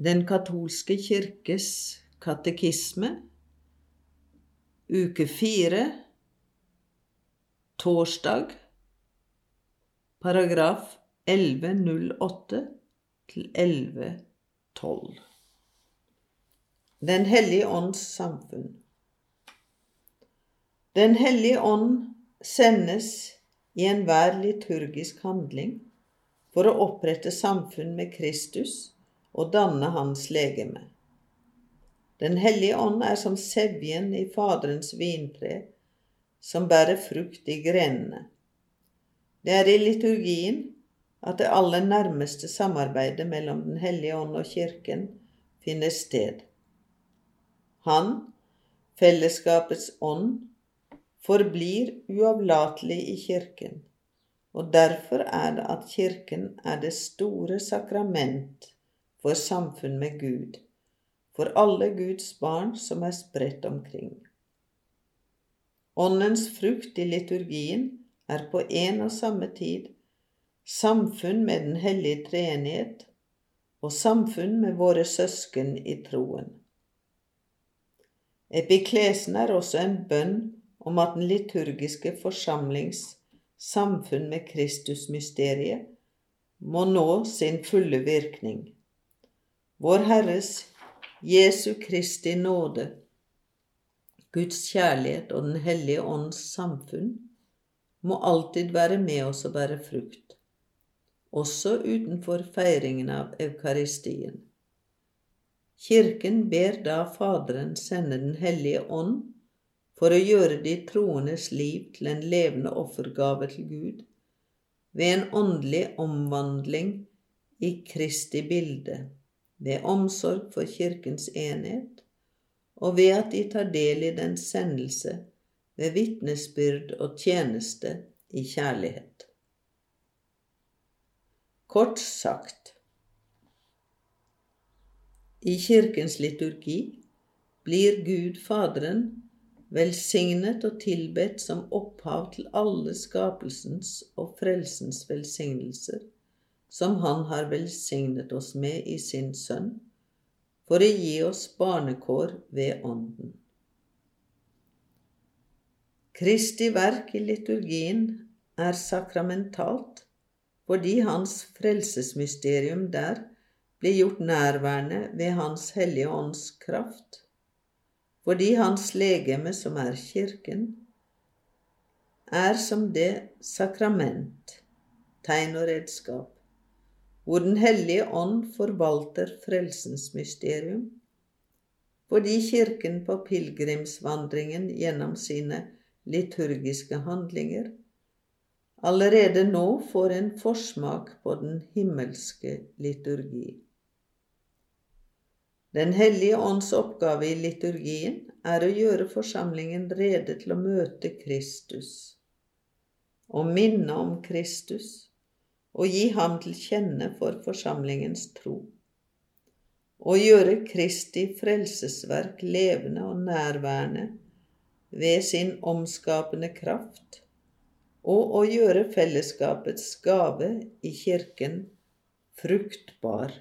Den katolske kirkes katekisme, uke fire, torsdag, paragraf 1108 til 1112. Den hellige ånds samfunn. Den hellige ånd sendes i enhver liturgisk handling for å opprette samfunn med Kristus og danne hans legeme. Den hellige ånd er som sevjen i Faderens vintre, som bærer frukt i grenene. Det er i liturgien at det aller nærmeste samarbeidet mellom Den hellige ånd og Kirken finner sted. Han, fellesskapets ånd, forblir uavlatelig i Kirken, og derfor er det at Kirken er det store sakrament for samfunn med Gud, for alle Guds barn som er spredt omkring. Åndens frukt i liturgien er på en og samme tid samfunn med Den hellige treenighet og samfunn med våre søsken i troen. Epiklesen er også en bønn om at den liturgiske forsamlings samfunn med Kristusmysteriet må nå sin fulle virkning. Vår Herres Jesu Kristi nåde, Guds kjærlighet og Den hellige ånds samfunn må alltid være med oss og bære frukt, også utenfor feiringen av eukaristien. Kirken ber da Faderen sende Den hellige ånd for å gjøre de troendes liv til en levende offergave til Gud, ved en åndelig omvandling i Kristi bilde, ved omsorg for Kirkens enhet, og ved at de tar del i dens sendelse ved vitnesbyrd og tjeneste i kjærlighet. Kort sagt I Kirkens liturgi blir Gud Faderen velsignet og tilbedt som opphav til alle skapelsens og frelsens velsignelser, som Han har velsignet oss med i sin Sønn, for å gi oss barnekår ved Ånden. Kristi verk i liturgien er sakramentalt fordi Hans frelsesmysterium der blir gjort nærværende ved Hans Hellige Ånds kraft fordi hans legeme, som er Kirken, er som det sakrament, tegn og redskap, hvor Den hellige ånd forvalter frelsens mysterium, fordi Kirken på pilegrimsvandringen gjennom sine liturgiske handlinger allerede nå får en forsmak på den himmelske liturgi. Den hellige ånds oppgave i liturgien er å gjøre forsamlingen rede til å møte Kristus, og minne om Kristus og gi ham til kjenne for forsamlingens tro, å gjøre Kristi frelsesverk levende og nærværende ved sin omskapende kraft, og å gjøre fellesskapets gave i Kirken fruktbar